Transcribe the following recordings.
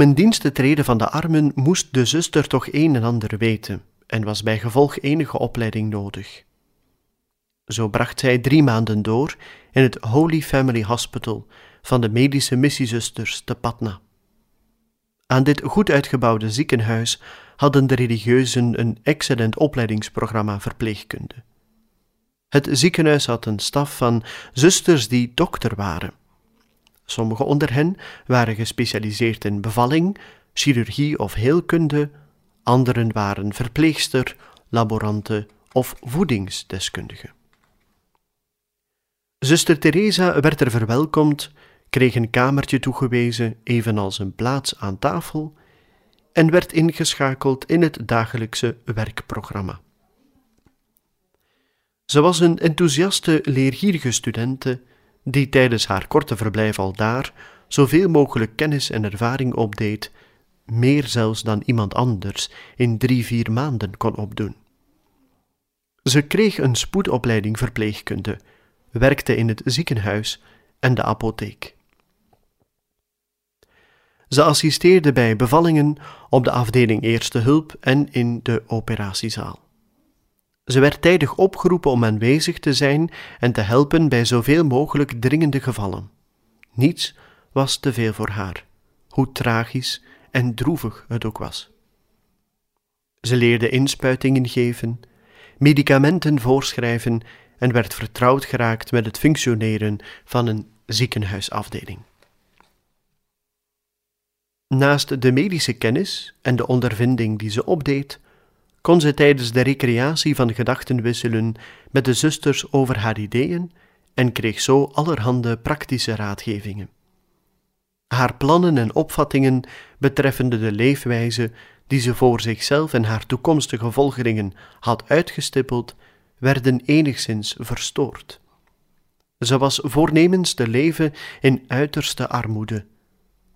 Om in dienst te treden van de armen moest de zuster toch een en ander weten en was bij gevolg enige opleiding nodig. Zo bracht zij drie maanden door in het Holy Family Hospital van de medische missiezusters te Patna. Aan dit goed uitgebouwde ziekenhuis hadden de religieuzen een excellent opleidingsprogramma verpleegkunde. Het ziekenhuis had een staf van zusters die dokter waren Sommigen onder hen waren gespecialiseerd in bevalling, chirurgie of heelkunde, anderen waren verpleegster, laborante of voedingsdeskundige. Zuster Teresa werd er verwelkomd, kreeg een kamertje toegewezen, evenals een plaats aan tafel, en werd ingeschakeld in het dagelijkse werkprogramma. Ze was een enthousiaste, leergierige studente die tijdens haar korte verblijf al daar zoveel mogelijk kennis en ervaring opdeed, meer zelfs dan iemand anders in drie, vier maanden kon opdoen. Ze kreeg een spoedopleiding verpleegkunde, werkte in het ziekenhuis en de apotheek. Ze assisteerde bij bevallingen op de afdeling Eerste Hulp en in de operatiezaal. Ze werd tijdig opgeroepen om aanwezig te zijn en te helpen bij zoveel mogelijk dringende gevallen. Niets was te veel voor haar, hoe tragisch en droevig het ook was. Ze leerde inspuitingen geven, medicamenten voorschrijven en werd vertrouwd geraakt met het functioneren van een ziekenhuisafdeling. Naast de medische kennis en de ondervinding die ze opdeed, kon ze tijdens de recreatie van gedachten wisselen met de zusters over haar ideeën en kreeg zo allerhande praktische raadgevingen. Haar plannen en opvattingen betreffende de leefwijze die ze voor zichzelf en haar toekomstige volgeringen had uitgestippeld, werden enigszins verstoord. Ze was voornemens te leven in uiterste armoede.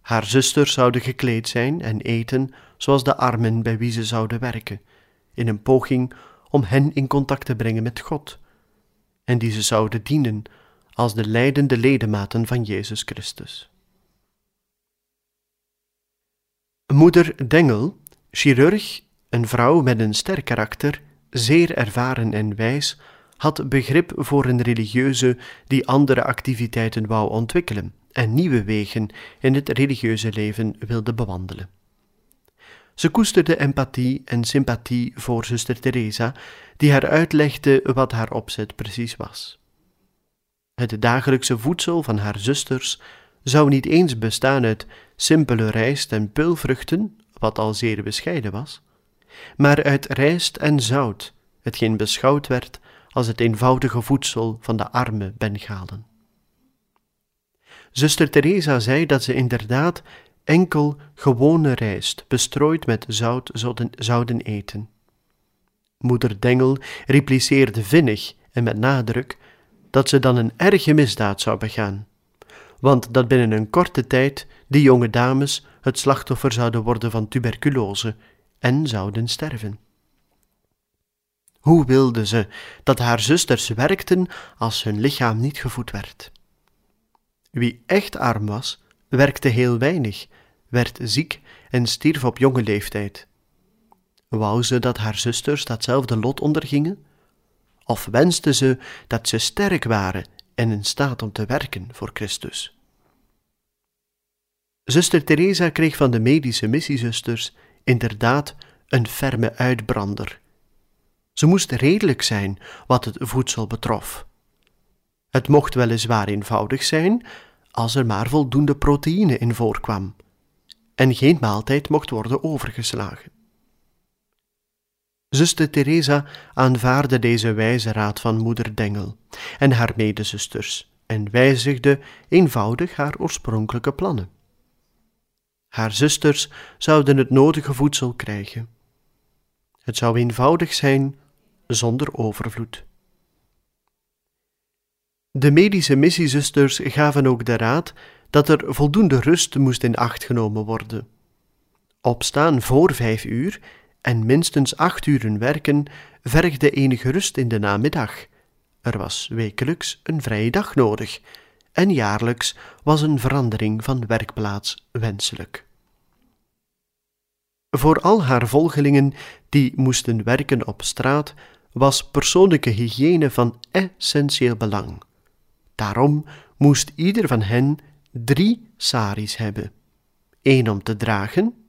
Haar zusters zouden gekleed zijn en eten zoals de armen bij wie ze zouden werken in een poging om hen in contact te brengen met God, en die ze zouden dienen als de leidende ledematen van Jezus Christus. Moeder Dengel, chirurg, een vrouw met een sterk karakter, zeer ervaren en wijs, had begrip voor een religieuze die andere activiteiten wou ontwikkelen en nieuwe wegen in het religieuze leven wilde bewandelen. Ze koesterde empathie en sympathie voor zuster Teresa, die haar uitlegde wat haar opzet precies was. Het dagelijkse voedsel van haar zusters zou niet eens bestaan uit simpele rijst en peulvruchten, wat al zeer bescheiden was, maar uit rijst en zout, hetgeen beschouwd werd als het eenvoudige voedsel van de arme Bengalen. Zuster Teresa zei dat ze inderdaad enkel gewone rijst, bestrooid met zout, zouden, zouden eten. Moeder Dengel repliceerde vinnig en met nadruk dat ze dan een erge misdaad zou begaan, want dat binnen een korte tijd die jonge dames het slachtoffer zouden worden van tuberculose en zouden sterven. Hoe wilde ze dat haar zusters werkten als hun lichaam niet gevoed werd? Wie echt arm was, werkte heel weinig, werd ziek en stierf op jonge leeftijd. Wou ze dat haar zusters datzelfde lot ondergingen? Of wenste ze dat ze sterk waren en in staat om te werken voor Christus? Zuster Teresa kreeg van de medische missiezusters inderdaad een ferme uitbrander. Ze moest redelijk zijn wat het voedsel betrof. Het mocht weliswaar eenvoudig zijn, als er maar voldoende proteïne in voorkwam, en geen maaltijd mocht worden overgeslagen. Zuster Teresa aanvaarde deze wijze raad van moeder Dengel en haar medezusters en wijzigde eenvoudig haar oorspronkelijke plannen. Haar zusters zouden het nodige voedsel krijgen. Het zou eenvoudig zijn zonder overvloed. De medische missiezusters gaven ook de raad dat er voldoende rust moest in acht genomen worden. Opstaan voor vijf uur en minstens acht uren werken vergde enige rust in de namiddag. Er was wekelijks een vrije dag nodig en jaarlijks was een verandering van werkplaats wenselijk. Voor al haar volgelingen die moesten werken op straat was persoonlijke hygiëne van essentieel belang. Daarom moest ieder van hen drie saris hebben: één om te dragen,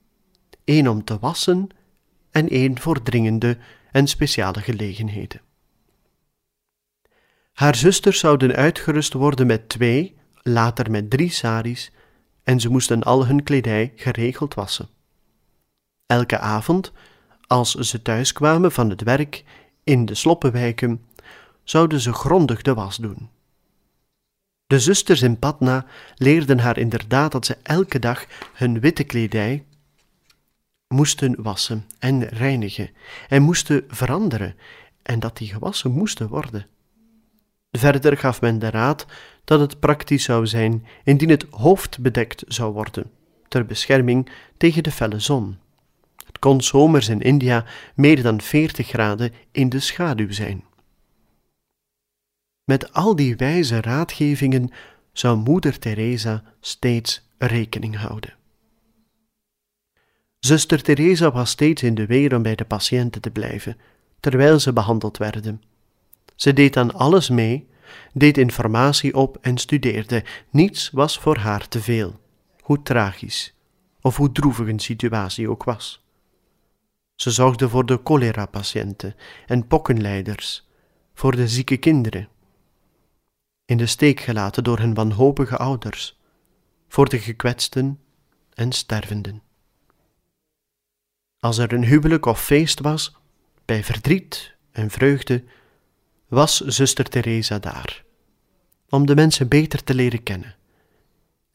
één om te wassen en één voor dringende en speciale gelegenheden. Haar zusters zouden uitgerust worden met twee, later met drie saris, en ze moesten al hun kledij geregeld wassen. Elke avond, als ze thuiskwamen van het werk in de sloppenwijken, zouden ze grondig de was doen. De zusters in Patna leerden haar inderdaad dat ze elke dag hun witte kledij moesten wassen en reinigen en moesten veranderen en dat die gewassen moesten worden. Verder gaf men de raad dat het praktisch zou zijn indien het hoofd bedekt zou worden, ter bescherming tegen de felle zon. Het kon zomers in India meer dan 40 graden in de schaduw zijn. Met al die wijze raadgevingen zou moeder Teresa steeds rekening houden. Zuster Teresa was steeds in de weer om bij de patiënten te blijven, terwijl ze behandeld werden. Ze deed aan alles mee, deed informatie op en studeerde. Niets was voor haar te veel, hoe tragisch of hoe droevig een situatie ook was. Ze zorgde voor de cholera-patiënten en pokkenleiders, voor de zieke kinderen, in de steek gelaten door hun wanhopige ouders, voor de gekwetsten en stervenden. Als er een huwelijk of feest was, bij verdriet en vreugde, was zuster Teresa daar, om de mensen beter te leren kennen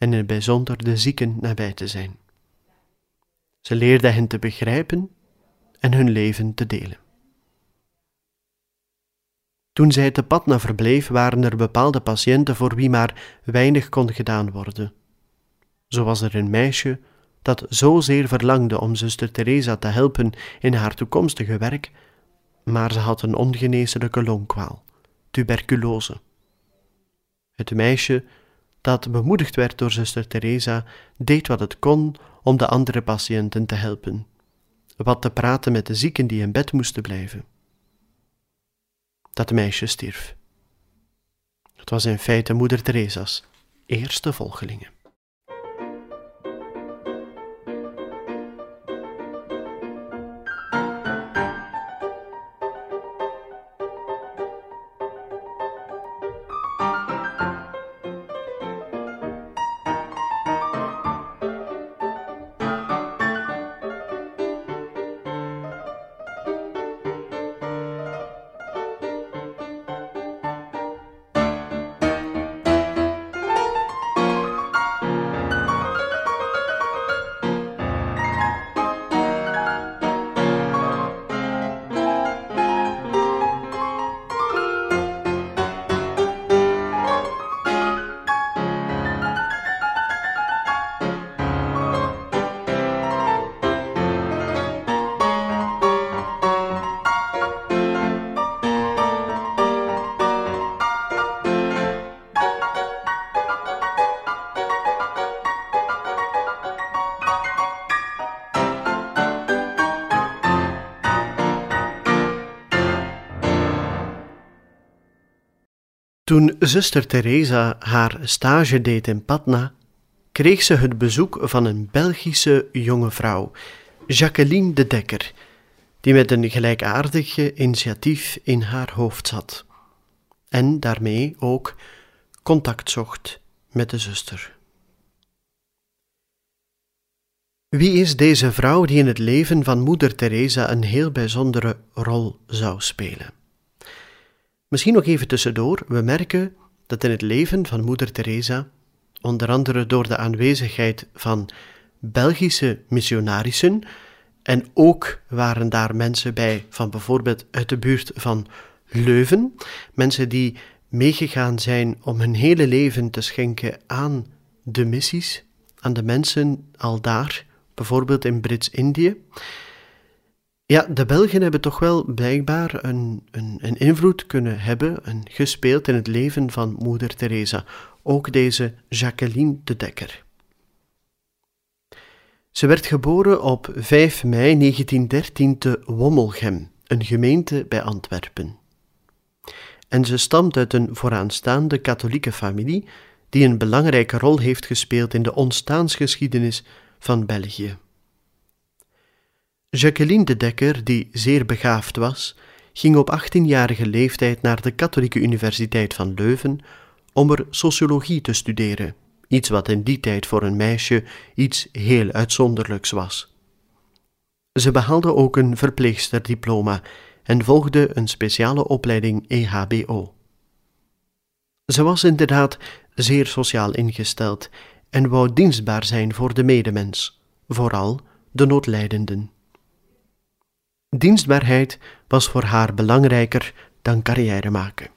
en in het bijzonder de zieken nabij te zijn. Ze leerde hen te begrijpen en hun leven te delen. Toen zij te Patna verbleef, waren er bepaalde patiënten voor wie maar weinig kon gedaan worden. Zo was er een meisje dat zozeer verlangde om zuster Teresa te helpen in haar toekomstige werk, maar ze had een ongeneeslijke longkwaal, tuberculose. Het meisje, dat bemoedigd werd door zuster Teresa, deed wat het kon om de andere patiënten te helpen, wat te praten met de zieken die in bed moesten blijven. Dat meisje stierf. Het was in feite moeder Teresa's eerste volgelingen. Zuster Teresa haar stage deed in Patna, kreeg ze het bezoek van een Belgische jonge vrouw, Jacqueline de Dekker, die met een gelijkaardig initiatief in haar hoofd zat en daarmee ook contact zocht met de zuster. Wie is deze vrouw die in het leven van Moeder Teresa een heel bijzondere rol zou spelen? Misschien nog even tussendoor, we merken dat in het leven van Moeder Teresa, onder andere door de aanwezigheid van Belgische missionarissen, en ook waren daar mensen bij van bijvoorbeeld uit de buurt van Leuven, mensen die meegegaan zijn om hun hele leven te schenken aan de missies, aan de mensen al daar, bijvoorbeeld in Brits-Indië. Ja, de Belgen hebben toch wel blijkbaar een, een, een invloed kunnen hebben en gespeeld in het leven van Moeder Teresa. Ook deze Jacqueline de Dekker. Ze werd geboren op 5 mei 1913 te Wommelgem, een gemeente bij Antwerpen. En ze stamt uit een vooraanstaande katholieke familie die een belangrijke rol heeft gespeeld in de ontstaansgeschiedenis van België. Jacqueline de Dekker, die zeer begaafd was, ging op 18-jarige leeftijd naar de Katholieke Universiteit van Leuven om er sociologie te studeren, iets wat in die tijd voor een meisje iets heel uitzonderlijks was. Ze behaalde ook een verpleegsterdiploma en volgde een speciale opleiding EHBO. Ze was inderdaad zeer sociaal ingesteld en wou dienstbaar zijn voor de medemens, vooral de noodlijdenden. Dienstbaarheid was voor haar belangrijker dan carrière maken.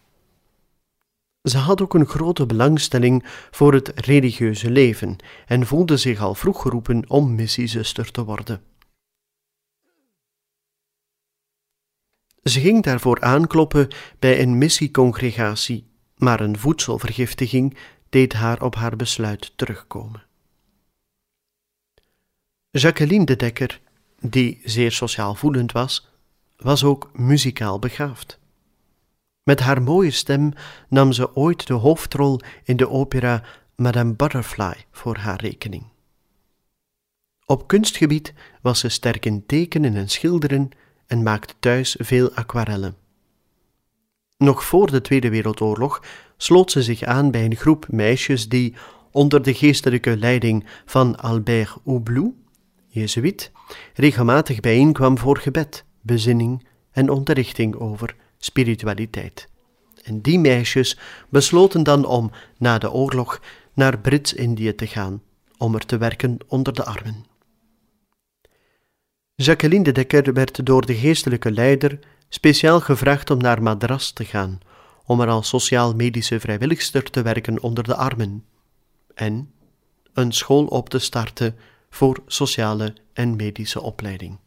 Ze had ook een grote belangstelling voor het religieuze leven en voelde zich al vroeg geroepen om missiezuster te worden. Ze ging daarvoor aankloppen bij een missiecongregatie, maar een voedselvergiftiging deed haar op haar besluit terugkomen. Jacqueline de Dekker, die zeer sociaal voelend was, was ook muzikaal begaafd. Met haar mooie stem nam ze ooit de hoofdrol in de opera Madame Butterfly voor haar rekening. Op kunstgebied was ze sterk in tekenen en schilderen en maakte thuis veel aquarellen. Nog voor de Tweede Wereldoorlog sloot ze zich aan bij een groep meisjes die, onder de geestelijke leiding van Albert Houblou, Jezuïet, regelmatig bijeenkwam voor gebed, bezinning en onderrichting over spiritualiteit. En die meisjes besloten dan om na de oorlog naar Brits-Indië te gaan, om er te werken onder de armen. Jacqueline de Dekker werd door de geestelijke leider speciaal gevraagd om naar Madras te gaan, om er als sociaal-medische vrijwilligster te werken onder de armen en een school op te starten voor sociale en medische opleiding.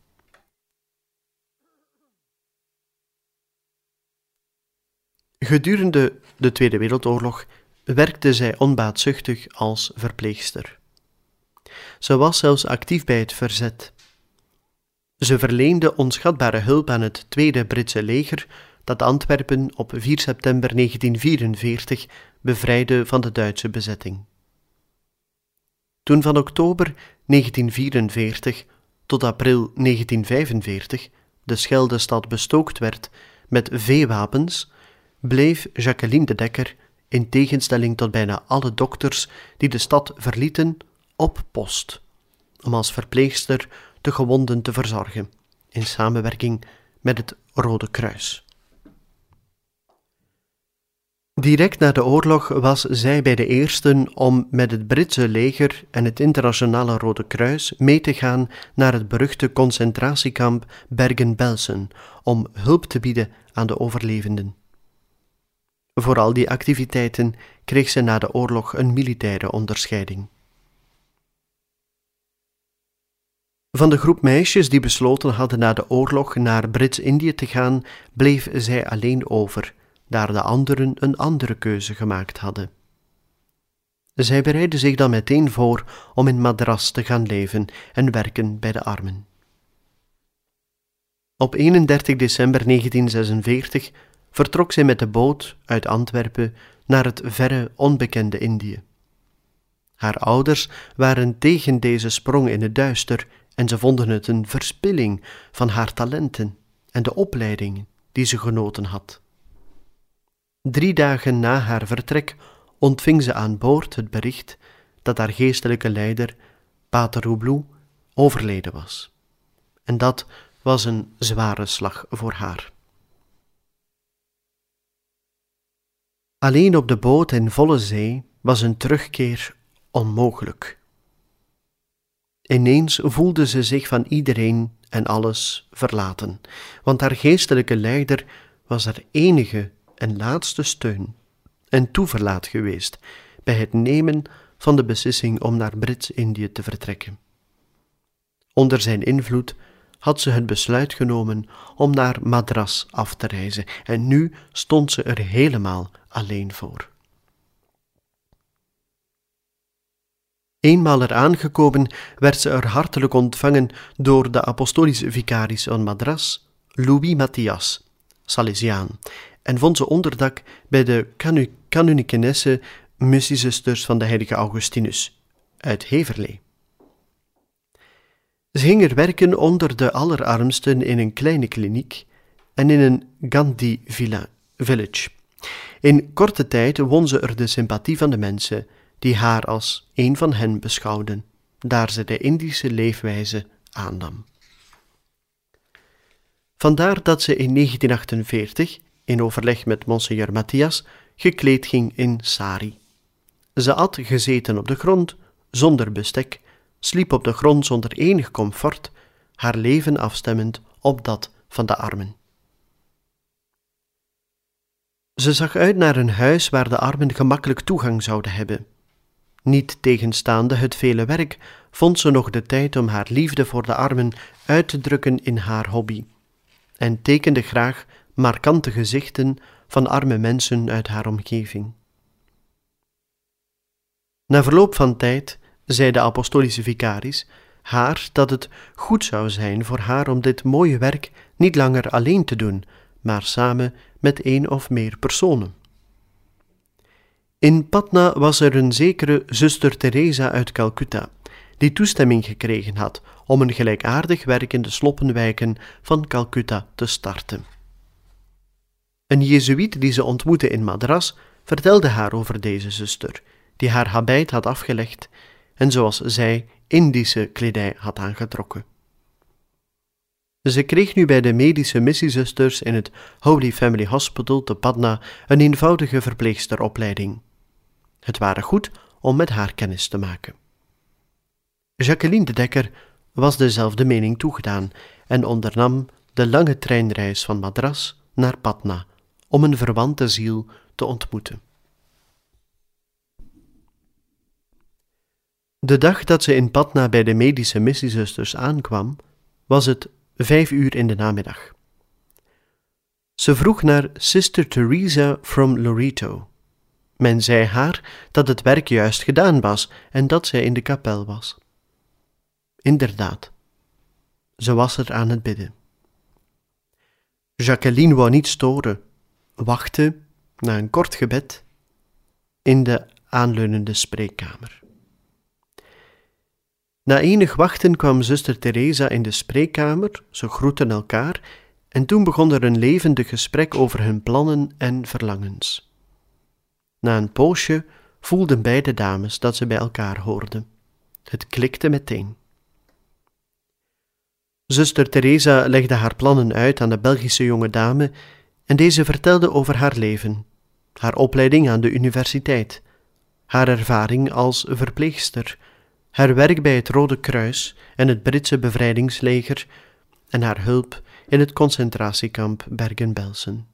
Gedurende de Tweede Wereldoorlog werkte zij onbaatzuchtig als verpleegster. Ze was zelfs actief bij het verzet. Ze verleende onschatbare hulp aan het Tweede Britse leger dat Antwerpen op 4 september 1944 bevrijdde van de Duitse bezetting. Toen van oktober 1944 tot april 1945 de Scheldestad bestookt werd met veewapens, bleef Jacqueline de Dekker, in tegenstelling tot bijna alle dokters die de stad verlieten, op post, om als verpleegster de gewonden te verzorgen, in samenwerking met het Rode Kruis. Direct na de oorlog was zij bij de eersten om met het Britse leger en het Internationale Rode Kruis mee te gaan naar het beruchte concentratiekamp Bergen-Belsen om hulp te bieden aan de overlevenden. Voor al die activiteiten kreeg ze na de oorlog een militaire onderscheiding. Van de groep meisjes die besloten hadden na de oorlog naar Brits-Indië te gaan, bleef zij alleen over daar de anderen een andere keuze gemaakt hadden. Zij bereidde zich dan meteen voor om in Madras te gaan leven en werken bij de armen. Op 31 december 1946 vertrok zij met de boot uit Antwerpen naar het verre onbekende Indië. Haar ouders waren tegen deze sprong in het duister en ze vonden het een verspilling van haar talenten en de opleiding die ze genoten had. Drie dagen na haar vertrek ontving ze aan boord het bericht dat haar geestelijke leider, Pater Houblou, overleden was. En dat was een zware slag voor haar. Alleen op de boot in volle zee was een terugkeer onmogelijk. Ineens voelde ze zich van iedereen en alles verlaten, want haar geestelijke leider was haar enige en laatste steun en toeverlaat geweest bij het nemen van de beslissing om naar Brits-Indië te vertrekken. Onder zijn invloed had ze het besluit genomen om naar Madras af te reizen en nu stond ze er helemaal alleen voor. Eenmaal er aangekomen werd ze er hartelijk ontvangen door de apostolische vicaris van Madras, Louis Matthias, Salesiaan, en vond ze onderdak bij de canonikenesse missiezusters van de heilige Augustinus uit Heverlee. Ze ging er werken onder de allerarmsten in een kleine kliniek en in een Gandhi village. In korte tijd won ze er de sympathie van de mensen die haar als een van hen beschouwden, daar ze de Indische leefwijze aannam. Vandaar dat ze in 1948, in overleg met Monseigneur Matthias, gekleed ging in sari. Ze at gezeten op de grond, zonder bestek, sliep op de grond zonder enig comfort, haar leven afstemmend op dat van de armen. Ze zag uit naar een huis waar de armen gemakkelijk toegang zouden hebben. Niet tegenstaande het vele werk, vond ze nog de tijd om haar liefde voor de armen uit te drukken in haar hobby, en tekende graag markante gezichten van arme mensen uit haar omgeving. Na verloop van tijd zei de apostolische vicaris haar dat het goed zou zijn voor haar om dit mooie werk niet langer alleen te doen, maar samen met één of meer personen. In Patna was er een zekere zuster Teresa uit Calcutta, die toestemming gekregen had om een gelijkaardig werk in de sloppenwijken van Calcutta te starten. Een jezuïet die ze ontmoette in Madras vertelde haar over deze zuster, die haar habit had afgelegd en zoals zij Indische kledij had aangetrokken. Ze kreeg nu bij de medische missiezusters in het Holy Family Hospital te Padna een eenvoudige verpleegsteropleiding. Het waren goed om met haar kennis te maken. Jacqueline de Dekker was dezelfde mening toegedaan en ondernam de lange treinreis van Madras naar Patna om een verwante ziel te ontmoeten. De dag dat ze in Patna bij de medische missiezusters aankwam, was het vijf uur in de namiddag. Ze vroeg naar Sister Teresa from Loreto. Men zei haar dat het werk juist gedaan was en dat zij in de kapel was. Inderdaad, ze was er aan het bidden. Jacqueline wou niet storen, wachtte, na een kort gebed, in de aanleunende spreekkamer. Na enig wachten kwam zuster Teresa in de spreekkamer, ze groetten elkaar en toen begon er een levendig gesprek over hun plannen en verlangens. Na een poosje voelden beide dames dat ze bij elkaar hoorden. Het klikte meteen. Zuster Teresa legde haar plannen uit aan de Belgische jonge dame en deze vertelde over haar leven, haar opleiding aan de universiteit, haar ervaring als verpleegster, haar werk bij het Rode Kruis en het Britse bevrijdingsleger en haar hulp in het concentratiekamp Bergen-Belsen.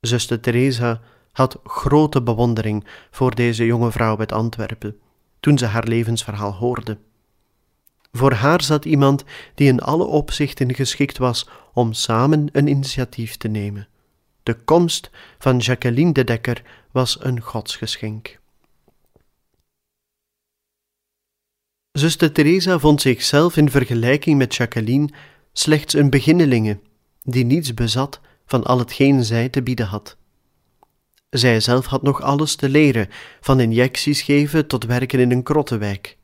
Zuster Teresa had grote bewondering voor deze jonge vrouw uit Antwerpen toen ze haar levensverhaal hoorde. Voor haar zat iemand die in alle opzichten geschikt was om samen een initiatief te nemen. De komst van Jacqueline de Dekker was een godsgeschenk. Zuster Teresa vond zichzelf in vergelijking met Jacqueline slechts een beginnelinge, die niets bezat van al hetgeen zij te bieden had. Zij zelf had nog alles te leren, van injecties geven tot werken in een krottenwijk.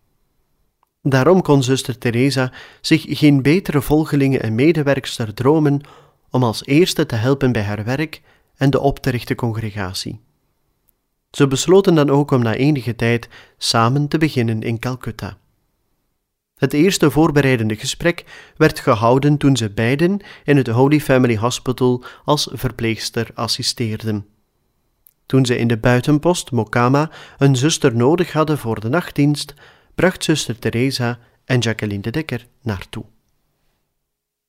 Daarom kon zuster Teresa zich geen betere volgelinge en medewerkster dromen om als eerste te helpen bij haar werk en de op te richten congregatie. Ze besloten dan ook om na enige tijd samen te beginnen in Calcutta. Het eerste voorbereidende gesprek werd gehouden toen ze beiden in het Holy Family Hospital als verpleegster assisteerden. Toen ze in de buitenpost Mokama een zuster nodig hadden voor de nachtdienst, bracht zuster Teresa en Jacqueline de Dekker naartoe.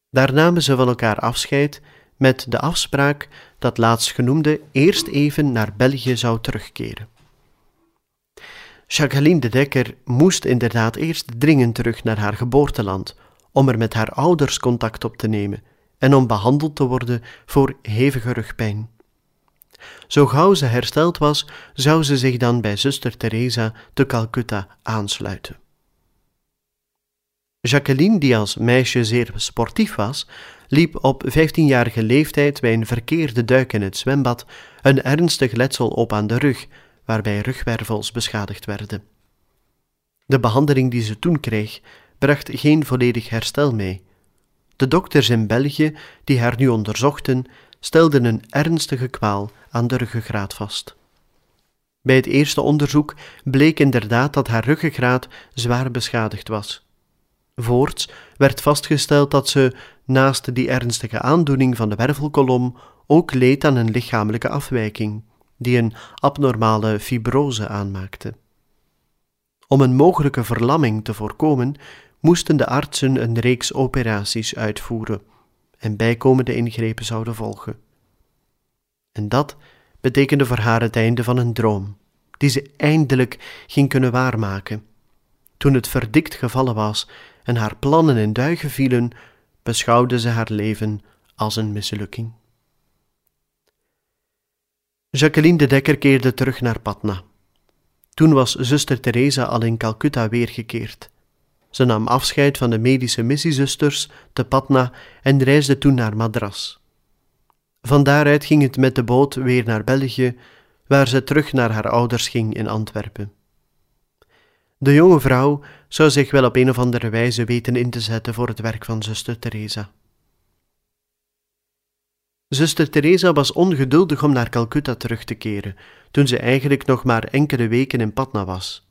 Daar namen ze van elkaar afscheid met de afspraak dat laatstgenoemde eerst even naar België zou terugkeren. Jacqueline de Dekker moest inderdaad eerst dringend terug naar haar geboorteland om er met haar ouders contact op te nemen en om behandeld te worden voor hevige rugpijn. Zo gauw ze hersteld was, zou ze zich dan bij zuster Teresa te Calcutta aansluiten. Jacqueline, die als meisje zeer sportief was, liep op 15-jarige leeftijd bij een verkeerde duik in het zwembad een ernstig letsel op aan de rug, waarbij rugwervels beschadigd werden. De behandeling die ze toen kreeg, bracht geen volledig herstel mee. De dokters in België, die haar nu onderzochten, stelden een ernstige kwaal aan de ruggengraat vast. Bij het eerste onderzoek bleek inderdaad dat haar ruggengraat zwaar beschadigd was. Voorts werd vastgesteld dat ze, naast die ernstige aandoening van de wervelkolom, ook leed aan een lichamelijke afwijking, die een abnormale fibrose aanmaakte. Om een mogelijke verlamming te voorkomen, moesten de artsen een reeks operaties uitvoeren en bijkomende ingrepen zouden volgen. En dat betekende voor haar het einde van een droom, die ze eindelijk ging kunnen waarmaken. Toen het verdikt gevallen was en haar plannen in duigen vielen, beschouwde ze haar leven als een mislukking. Jacqueline de Dekker keerde terug naar Patna. Toen was zuster Teresa al in Calcutta weergekeerd. Ze nam afscheid van de medische missiezusters te Patna en reisde toen naar Madras. Van daaruit ging het met de boot weer naar België, waar ze terug naar haar ouders ging in Antwerpen. De jonge vrouw zou zich wel op een of andere wijze weten in te zetten voor het werk van zuster Teresa. Zuster Teresa was ongeduldig om naar Calcutta terug te keren, toen ze eigenlijk nog maar enkele weken in Patna was.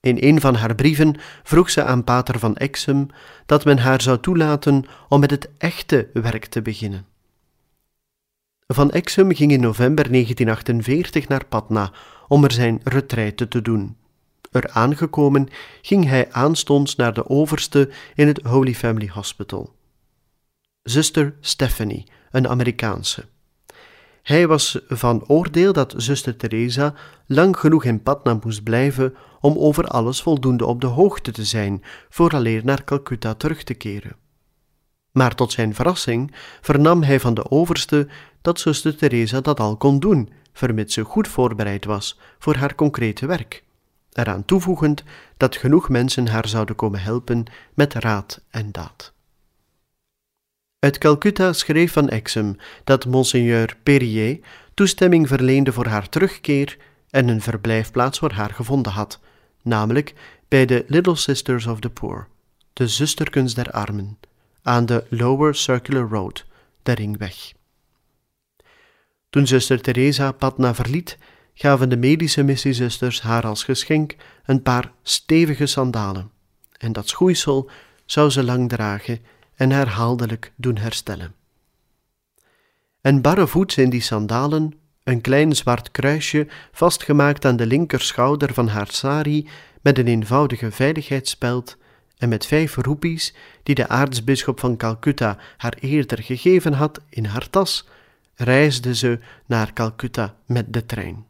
In een van haar brieven vroeg ze aan pater van Exum dat men haar zou toelaten om met het echte werk te beginnen. Van Exum ging in november 1948 naar Patna om er zijn retraite te doen. Er aangekomen ging hij aanstonds naar de overste in het Holy Family Hospital. Zuster Stephanie, een Amerikaanse. Hij was van oordeel dat zuster Teresa lang genoeg in Patna moest blijven om over alles voldoende op de hoogte te zijn, vooraleer naar Calcutta terug te keren. Maar tot zijn verrassing vernam hij van de overste dat zuster Teresa dat al kon doen, vermits ze goed voorbereid was voor haar concrete werk, eraan toevoegend dat genoeg mensen haar zouden komen helpen met raad en daad. Uit Calcutta schreef Van Exum dat monseigneur Perrier toestemming verleende voor haar terugkeer en een verblijfplaats voor haar gevonden had, namelijk bij de Little Sisters of the Poor, de zusterkens der armen, aan de Lower Circular Road, de ringweg. Toen zuster Teresa Patna verliet, gaven de medische missiezusters haar als geschenk een paar stevige sandalen, en dat schoeisel zou ze lang dragen en herhaaldelijk doen herstellen. En barrevoets in die sandalen, een klein zwart kruisje vastgemaakt aan de linkerschouder van haar sari met een eenvoudige veiligheidsspeld en met vijf roepies die de aartsbisschop van Calcutta haar eerder gegeven had in haar tas, reisde ze naar Calcutta met de trein.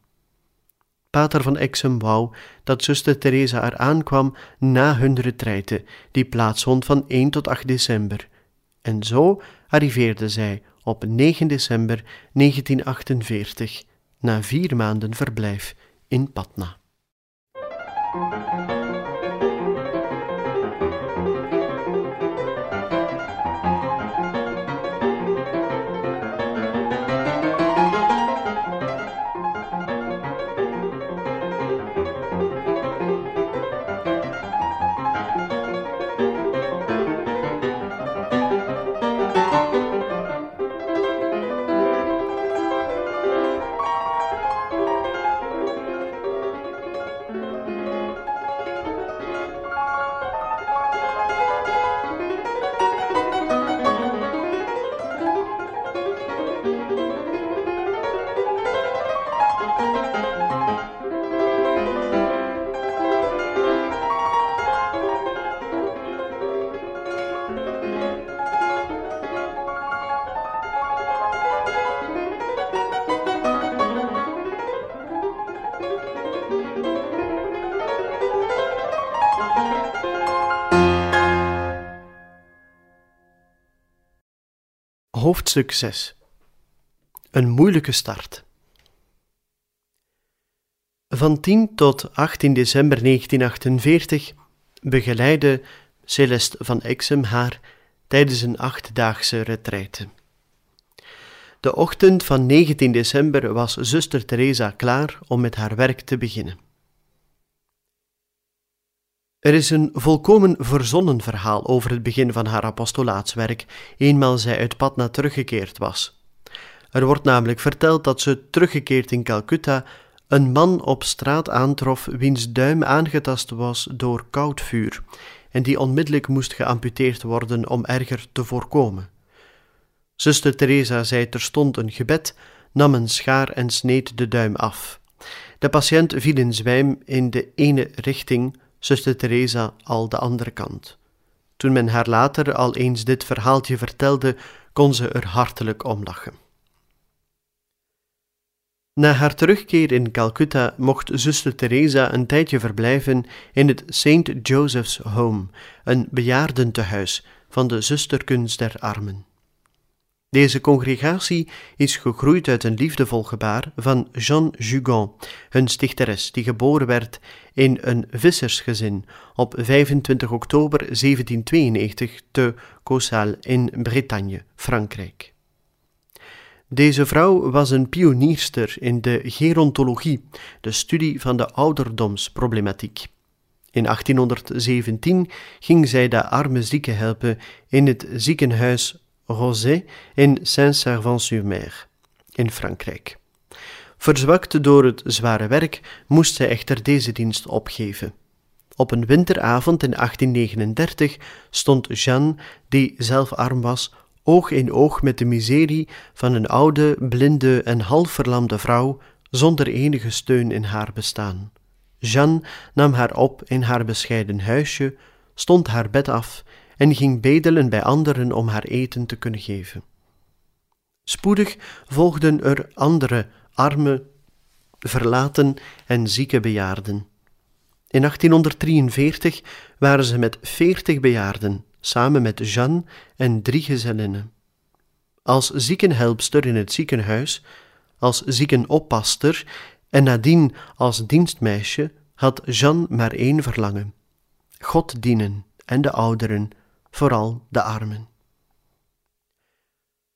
Pater van Exum wou dat zuster Teresa er aankwam na hun retraite, die plaatsvond van 1 tot 8 december. En zo arriveerde zij op 9 december 1948, na vier maanden verblijf in Patna. Hoofdstuk 6 Een moeilijke start. Van 10 tot 18 december 1948 begeleidde Celeste van Exem haar tijdens een achtdaagse retraite. De ochtend van 19 december was zuster Teresa klaar om met haar werk te beginnen. Er is een volkomen verzonnen verhaal over het begin van haar apostolaatswerk, eenmaal zij uit Patna teruggekeerd was. Er wordt namelijk verteld dat ze teruggekeerd in Calcutta een man op straat aantrof wiens duim aangetast was door koud vuur en die onmiddellijk moest geamputeerd worden om erger te voorkomen. Zuster Teresa zei terstond een gebed, nam een schaar en sneed de duim af. De patiënt viel in zwijm in de ene richting, zuster Teresa al de andere kant. Toen men haar later al eens dit verhaaltje vertelde, kon ze er hartelijk om lachen. Na haar terugkeer in Calcutta mocht zuster Teresa een tijdje verblijven in het St. Joseph's Home, een bejaardentehuis van de zusterkunst der armen. Deze congregatie is gegroeid uit een liefdevol gebaar van Jeanne Jugon, hun stichteres, die geboren werd in een vissersgezin op 25 oktober 1792 te Cossal in Bretagne, Frankrijk. Deze vrouw was een pionierster in de gerontologie, de studie van de ouderdomsproblematiek. In 1817 ging zij de arme zieken helpen in het ziekenhuis Rosé in Saint-Servant-sur-Mer in Frankrijk. Verzwakt door het zware werk moest zij echter deze dienst opgeven. Op een winteravond in 1839 stond Jeanne, die zelf arm was, oog in oog met de miserie van een oude, blinde en half verlamde vrouw zonder enige steun in haar bestaan. Jeanne nam haar op in haar bescheiden huisje, stond haar bed af en ging bedelen bij anderen om haar eten te kunnen geven. Spoedig volgden er andere arme, verlaten en zieke bejaarden. In 1843 waren ze met veertig bejaarden, samen met Jeanne en drie gezellinnen. Als ziekenhelpster in het ziekenhuis, als ziekenoppasster en nadien als dienstmeisje had Jeanne maar één verlangen: God dienen en de ouderen vooral de armen.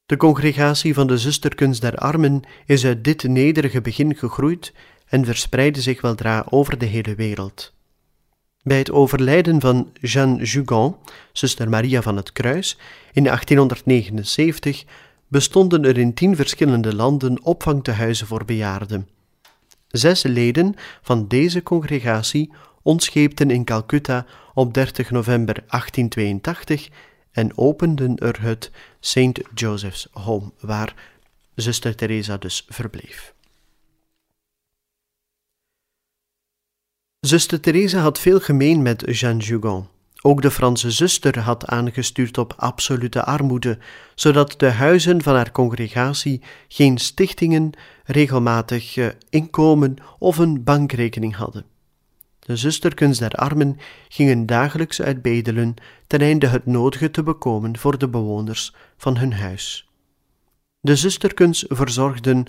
De congregatie van de zusterkunst der armen is uit dit nederige begin gegroeid en verspreidde zich weldra over de hele wereld. Bij het overlijden van Jeanne Jugon, zuster Maria van het Kruis, in 1879 bestonden er in tien verschillende landen opvangtehuizen voor bejaarden. Zes leden van deze congregatie ontscheepten in Calcutta op 30 november 1882 en openden er het St. Joseph's Home, waar zuster Teresa dus verbleef. Zuster Teresa had veel gemeen met Jeanne Jugon. Ook de Franse zuster had aangestuurd op absolute armoede, zodat de huizen van haar congregatie geen stichtingen, regelmatig eh, inkomen of een bankrekening hadden. De zusterkens der armen gingen dagelijks uit bedelen ten einde het nodige te bekomen voor de bewoners van hun huis. De zusterkens verzorgden,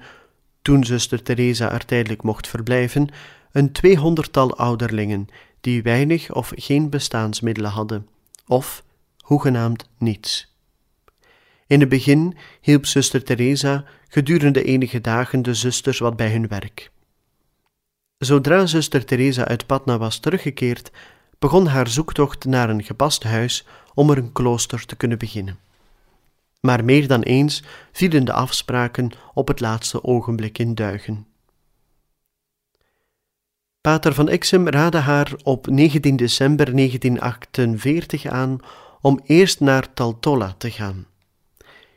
toen zuster Teresa er tijdelijk mocht verblijven, een tweehonderdtal ouderlingen die weinig of geen bestaansmiddelen hadden, of hoegenaamd niets. In het begin hielp zuster Teresa gedurende enige dagen de zusters wat bij hun werk. Zodra zuster Teresa uit Patna was teruggekeerd, begon haar zoektocht naar een gepast huis om er een klooster te kunnen beginnen. Maar meer dan eens vielen de afspraken op het laatste ogenblik in duigen. Pater van Exem raadde haar op 19 december 1948 aan om eerst naar Taltola te gaan.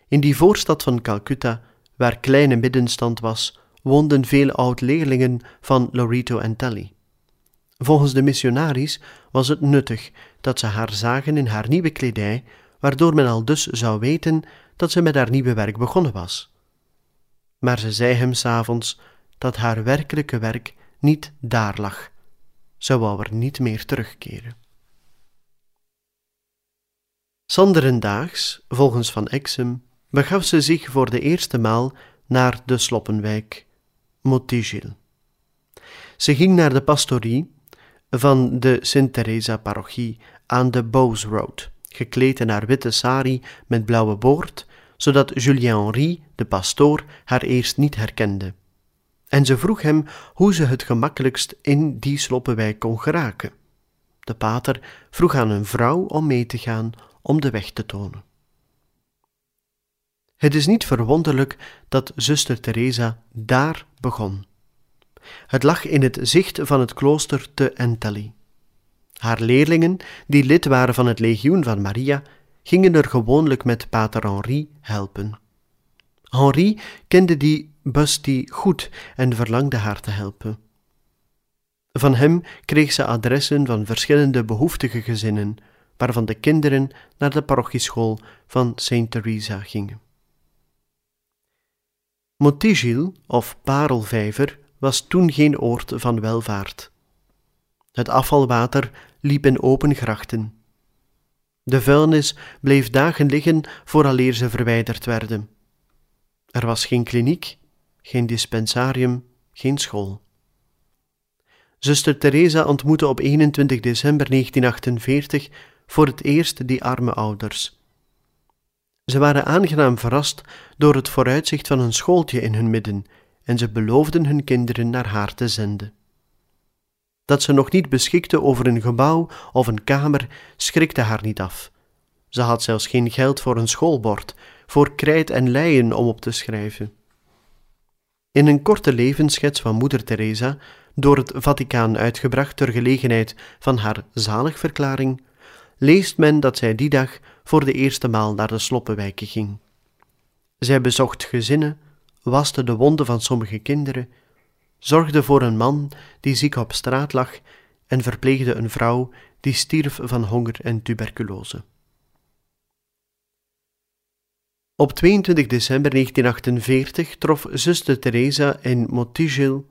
In die voorstad van Calcutta, waar kleine middenstand was, woonden veel oud-leerlingen van Lorito en Telly. Volgens de missionaries was het nuttig dat ze haar zagen in haar nieuwe kledij, waardoor men al dus zou weten dat ze met haar nieuwe werk begonnen was. Maar ze zei hem s'avonds dat haar werkelijke werk niet daar lag. Ze wou er niet meer terugkeren. Sanderendaags, volgens Van Exem, begaf ze zich voor de eerste maal naar de Sloppenwijk, Motigil. Ze ging naar de pastorie van de Sint-Theresa-parochie aan de Bowes Road, gekleed in haar witte sari met blauwe boord, zodat Julien Henri, de pastoor, haar eerst niet herkende. En ze vroeg hem hoe ze het gemakkelijkst in die sloppenwijk kon geraken. De pater vroeg aan een vrouw om mee te gaan om de weg te tonen. Het is niet verwonderlijk dat zuster Teresa daar begon. Het lag in het zicht van het klooster te Entelli. Haar leerlingen, die lid waren van het legioen van Maria, gingen er gewoonlijk met pater Henri helpen. Henri kende die Busty goed en verlangde haar te helpen. Van hem kreeg ze adressen van verschillende behoeftige gezinnen, waarvan de kinderen naar de parochieschool van Saint Teresa gingen. Motigil, of Parelvijver, was toen geen oord van welvaart. Het afvalwater liep in open grachten. De vuilnis bleef dagen liggen vooraleer ze verwijderd werden. Er was geen kliniek, geen dispensarium, geen school. Zuster Teresa ontmoette op 21 december 1948 voor het eerst die arme ouders. Ze waren aangenaam verrast door het vooruitzicht van een schooltje in hun midden en ze beloofden hun kinderen naar haar te zenden. Dat ze nog niet beschikte over een gebouw of een kamer schrikte haar niet af. Ze had zelfs geen geld voor een schoolbord, voor krijt en leien om op te schrijven. In een korte levensschets van moeder Teresa, door het Vaticaan uitgebracht ter gelegenheid van haar zaligverklaring, leest men dat zij die dag voor de eerste maal naar de sloppenwijken ging. Zij bezocht gezinnen, waste de wonden van sommige kinderen, zorgde voor een man die ziek op straat lag en verpleegde een vrouw die stierf van honger en tuberculose. Op 22 december 1948 trof zuster Teresa in Motigil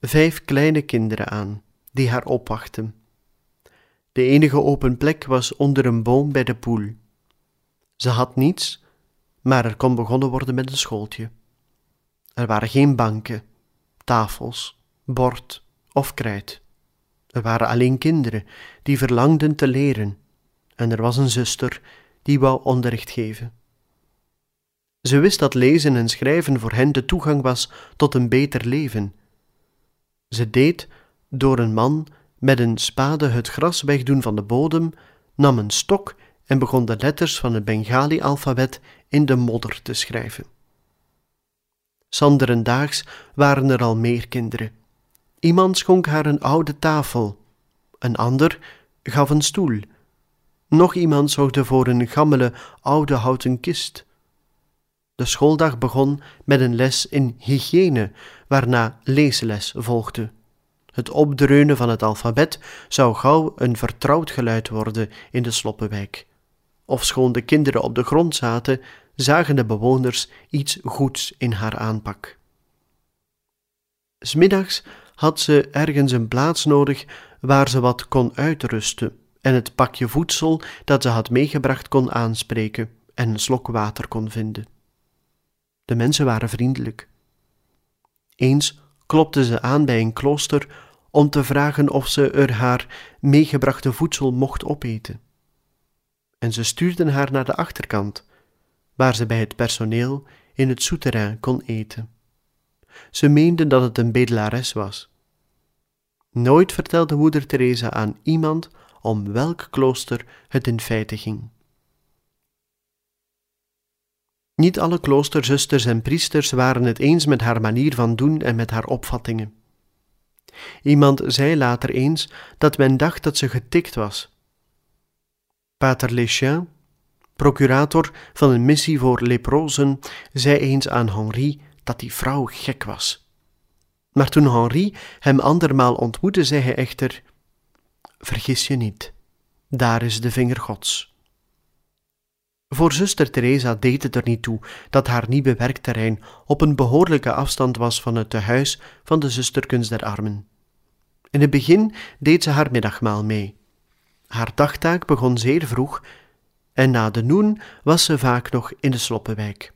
vijf kleine kinderen aan, die haar opwachten. De enige open plek was onder een boom bij de poel. Ze had niets, maar er kon begonnen worden met een schooltje. Er waren geen banken, tafels, bord of krijt. Er waren alleen kinderen die verlangden te leren, en er was een zuster die wou onderricht geven. Ze wist dat lezen en schrijven voor hen de toegang was tot een beter leven. Ze deed door een man met een spade het gras wegdoen van de bodem, nam een stok en begon de letters van het Bengali-alfabet in de modder te schrijven. Sanderendaags waren er al meer kinderen. Iemand schonk haar een oude tafel, een ander gaf een stoel, nog iemand zorgde voor een gammele oude houten kist. De schooldag begon met een les in hygiëne, waarna leesles volgde. Het opdreunen van het alfabet zou gauw een vertrouwd geluid worden in de sloppenwijk. Ofschoon de kinderen op de grond zaten, zagen de bewoners iets goeds in haar aanpak. Smiddags had ze ergens een plaats nodig waar ze wat kon uitrusten en het pakje voedsel dat ze had meegebracht kon aanspreken en een slok water kon vinden. De mensen waren vriendelijk. Eens klopte ze aan bij een klooster om te vragen of ze er haar meegebrachte voedsel mocht opeten. En ze stuurden haar naar de achterkant, waar ze bij het personeel in het souterrain kon eten. Ze meenden dat het een bedelares was. Nooit vertelde moeder Teresa aan iemand om welk klooster het in feite ging. Niet alle kloosterzusters en priesters waren het eens met haar manier van doen en met haar opvattingen. Iemand zei later eens dat men dacht dat ze getikt was. Pater Lechain, procurator van een missie voor leprozen, zei eens aan Henri dat die vrouw gek was. Maar toen Henri hem andermaal ontmoette, zei hij echter: Vergis je niet, daar is de vinger Gods. Voor zuster Teresa deed het er niet toe dat haar nieuwe werkterrein op een behoorlijke afstand was van het tehuis van de zusterkens der armen. In het begin deed ze haar middagmaal mee. Haar dagtaak begon zeer vroeg en na de noen was ze vaak nog in de Sloppenwijk.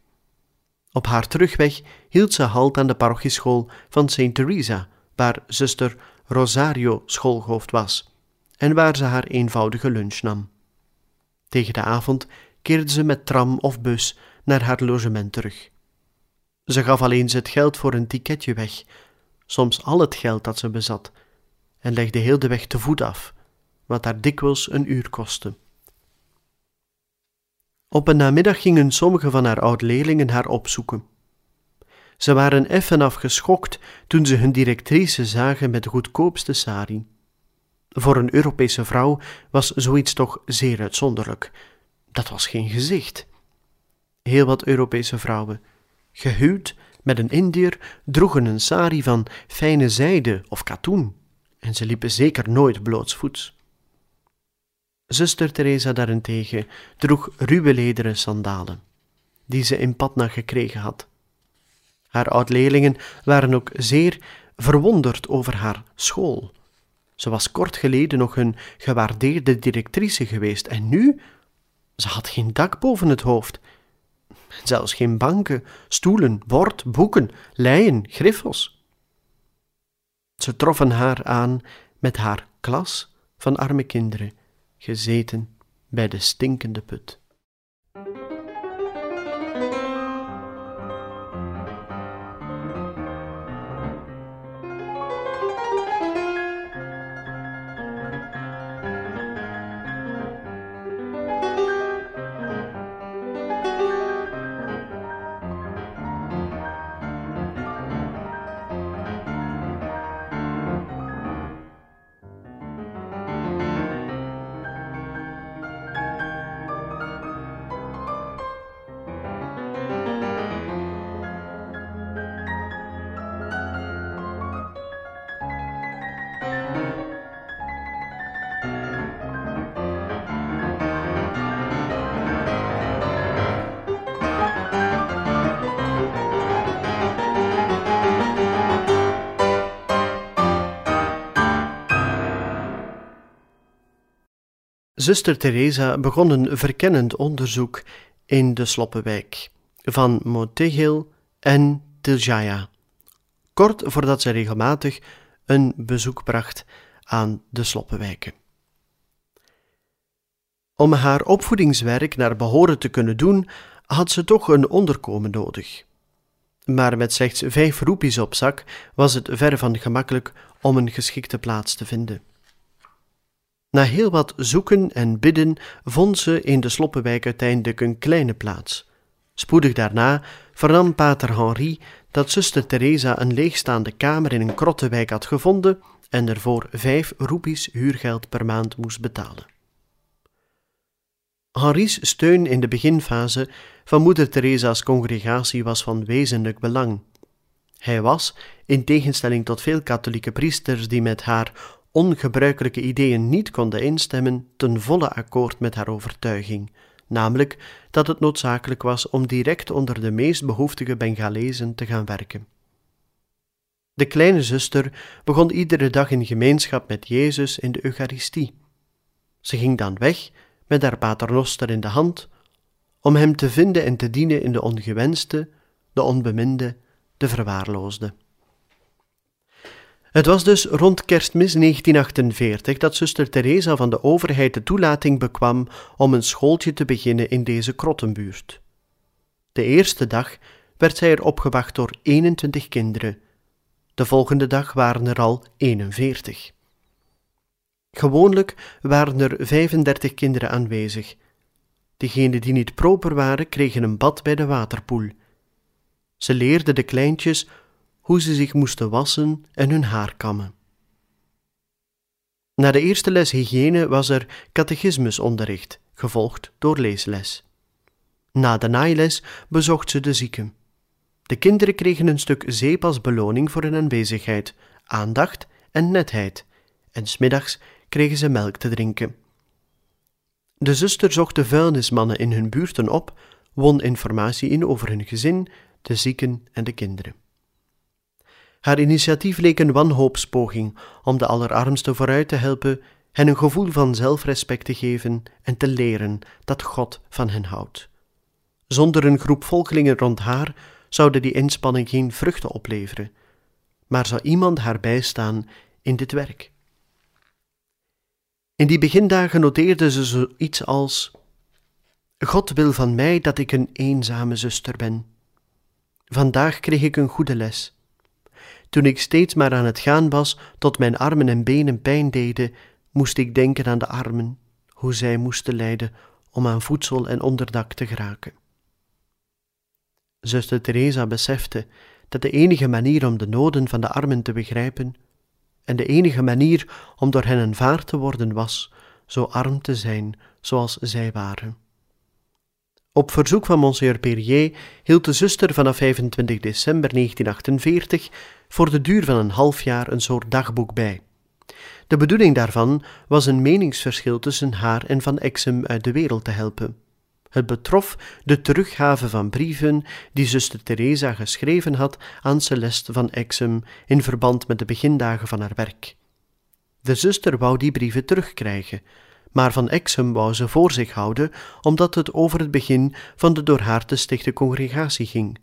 Op haar terugweg hield ze halt aan de parochieschool van St. Theresa, waar zuster Rosario schoolhoofd was en waar ze haar eenvoudige lunch nam. Tegen de avond keerde ze met tram of bus naar haar logement terug. Ze gaf alleen het geld voor een ticketje weg, soms al het geld dat ze bezat, en legde heel de weg te voet af, wat haar dikwijls een uur kostte. Op een namiddag gingen sommige van haar oud-leerlingen haar opzoeken. Ze waren effen afgeschokt toen ze hun directrice zagen met de goedkoopste sari. Voor een Europese vrouw was zoiets toch zeer uitzonderlijk. Dat was geen gezicht. Heel wat Europese vrouwen, gehuwd met een Indiër, droegen een sari van fijne zijde of katoen, en ze liepen zeker nooit blootsvoets. Zuster Teresa daarentegen droeg ruwe lederen sandalen, die ze in Patna gekregen had. Haar oud-leerlingen waren ook zeer verwonderd over haar school. Ze was kort geleden nog hun gewaardeerde directrice geweest en nu? Ze had geen dak boven het hoofd. Zelfs geen banken, stoelen, bord, boeken, leien, griffels. Ze troffen haar aan met haar klas van arme kinderen gezeten bij de stinkende put. Zuster Teresa begon een verkennend onderzoek in de Sloppenwijk van Motegil en Tiljaya, kort voordat ze regelmatig een bezoek bracht aan de Sloppenwijken. Om haar opvoedingswerk naar behoren te kunnen doen, had ze toch een onderkomen nodig. Maar met slechts vijf roepies op zak was het ver van gemakkelijk om een geschikte plaats te vinden. Na heel wat zoeken en bidden vond ze in de Sloppenwijk uiteindelijk een kleine plaats. Spoedig daarna vernam pater Henri dat zuster Teresa een leegstaande kamer in een krottenwijk had gevonden en ervoor vijf roepies huurgeld per maand moest betalen. Henri's steun in de beginfase van moeder Teresa's congregatie was van wezenlijk belang. Hij was, in tegenstelling tot veel katholieke priesters die met haar ongebruikelijke ideeën niet konden instemmen, ten volle akkoord met haar overtuiging, namelijk dat het noodzakelijk was om direct onder de meest behoeftige Bengalezen te gaan werken. De kleine zuster begon iedere dag in gemeenschap met Jezus in de Eucharistie. Ze ging dan weg met haar paternoster in de hand, om hem te vinden en te dienen in de ongewenste, de onbeminde, de verwaarloosde. Het was dus rond kerstmis 1948 dat zuster Teresa van de overheid de toelating bekwam om een schooltje te beginnen in deze krottenbuurt. De eerste dag werd zij er opgewacht door 21 kinderen. De volgende dag waren er al 41. Gewoonlijk waren er 35 kinderen aanwezig. Degenen die niet proper waren, kregen een bad bij de waterpoel. Ze leerden de kleintjes hoe ze zich moesten wassen en hun haar kammen. Na de eerste les hygiëne was er catechismusonderricht, gevolgd door leesles. Na de naailes bezocht ze de zieken. De kinderen kregen een stuk zeep als beloning voor hun aanwezigheid, aandacht en netheid, en smiddags kregen ze melk te drinken. De zuster zocht de vuilnismannen in hun buurten op, won informatie in over hun gezin, de zieken en de kinderen. Haar initiatief leek een wanhoopspoging om de allerarmsten vooruit te helpen hen een gevoel van zelfrespect te geven en te leren dat God van hen houdt. Zonder een groep volgelingen rond haar zouden die inspanning geen vruchten opleveren, maar zou iemand haar bijstaan in dit werk. In die begindagen noteerde ze zoiets als: God wil van mij dat ik een eenzame zuster ben. Vandaag kreeg ik een goede les. Toen ik steeds maar aan het gaan was tot mijn armen en benen pijn deden, moest ik denken aan de armen, hoe zij moesten lijden om aan voedsel en onderdak te geraken. Zuster Teresa besefte dat de enige manier om de noden van de armen te begrijpen en de enige manier om door hen aanvaard te worden was zo arm te zijn zoals zij waren. Op verzoek van Monsieur Perrier hield de zuster vanaf 25 december 1948 voor de duur van een half jaar een soort dagboek bij. De bedoeling daarvan was een meningsverschil tussen haar en Van Exum uit de wereld te helpen. Het betrof de teruggave van brieven die zuster Teresa geschreven had aan Celeste van Exum in verband met de begindagen van haar werk. De zuster wou die brieven terugkrijgen, maar van Exum wou ze voor zich houden, omdat het over het begin van de door haar te stichte congregatie ging.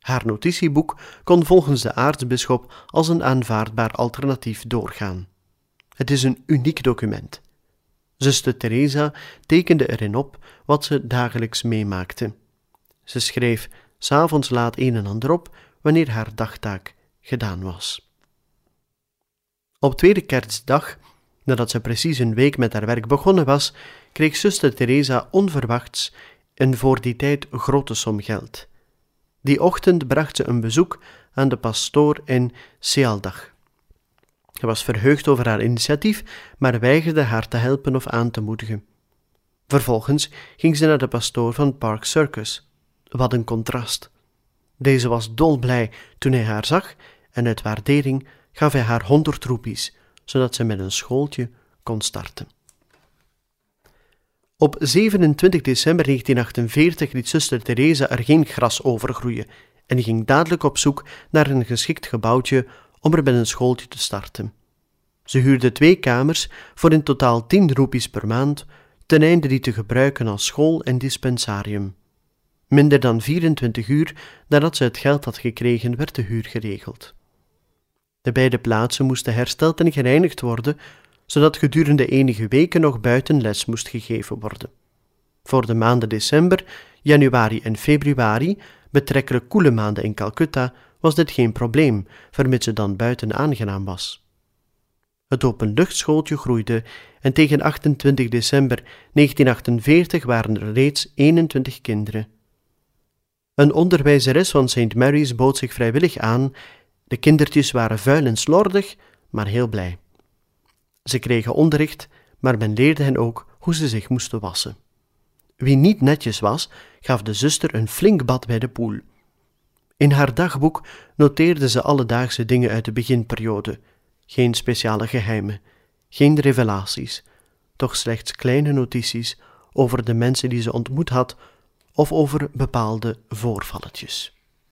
Haar notitieboek kon volgens de aartsbisschop als een aanvaardbaar alternatief doorgaan. Het is een uniek document. Zuster Teresa tekende erin op wat ze dagelijks meemaakte. Ze schreef s'avonds laat een en ander op wanneer haar dagtaak gedaan was. Op tweede kerstdag, nadat ze precies een week met haar werk begonnen was, kreeg zuster Teresa onverwachts een voor die tijd grote som geld. Die ochtend bracht ze een bezoek aan de pastoor in Sealdag. Hij was verheugd over haar initiatief, maar weigerde haar te helpen of aan te moedigen. Vervolgens ging ze naar de pastoor van Park Circus. Wat een contrast. Deze was dolblij toen hij haar zag en uit waardering gaf hij haar honderd roepies, zodat ze met een schooltje kon starten. Op 27 december 1948 liet zuster Teresa er geen gras over groeien en ging dadelijk op zoek naar een geschikt gebouwtje om er met een schooltje te starten. Ze huurde twee kamers voor in totaal tien roepies per maand, ten einde die te gebruiken als school en dispensarium. Minder dan 24 uur nadat ze het geld had gekregen, werd de huur geregeld. De beide plaatsen moesten hersteld en gereinigd worden, zodat gedurende enige weken nog buiten les moest gegeven worden. Voor de maanden december, januari en februari, betrekkelijk koele maanden in Calcutta, was dit geen probleem, vermits het dan buiten aangenaam was. Het openluchtschooltje groeide en tegen 28 december 1948 waren er reeds 21 kinderen. Een onderwijzeres van St. Mary's bood zich vrijwillig aan. De kindertjes waren vuil en slordig, maar heel blij. Ze kregen onderricht, maar men leerde hen ook hoe ze zich moesten wassen. Wie niet netjes was, gaf de zuster een flink bad bij de poel. In haar dagboek noteerde ze alledaagse dingen uit de beginperiode. Geen speciale geheimen, geen revelaties, toch slechts kleine notities over de mensen die ze ontmoet had of over bepaalde voorvalletjes.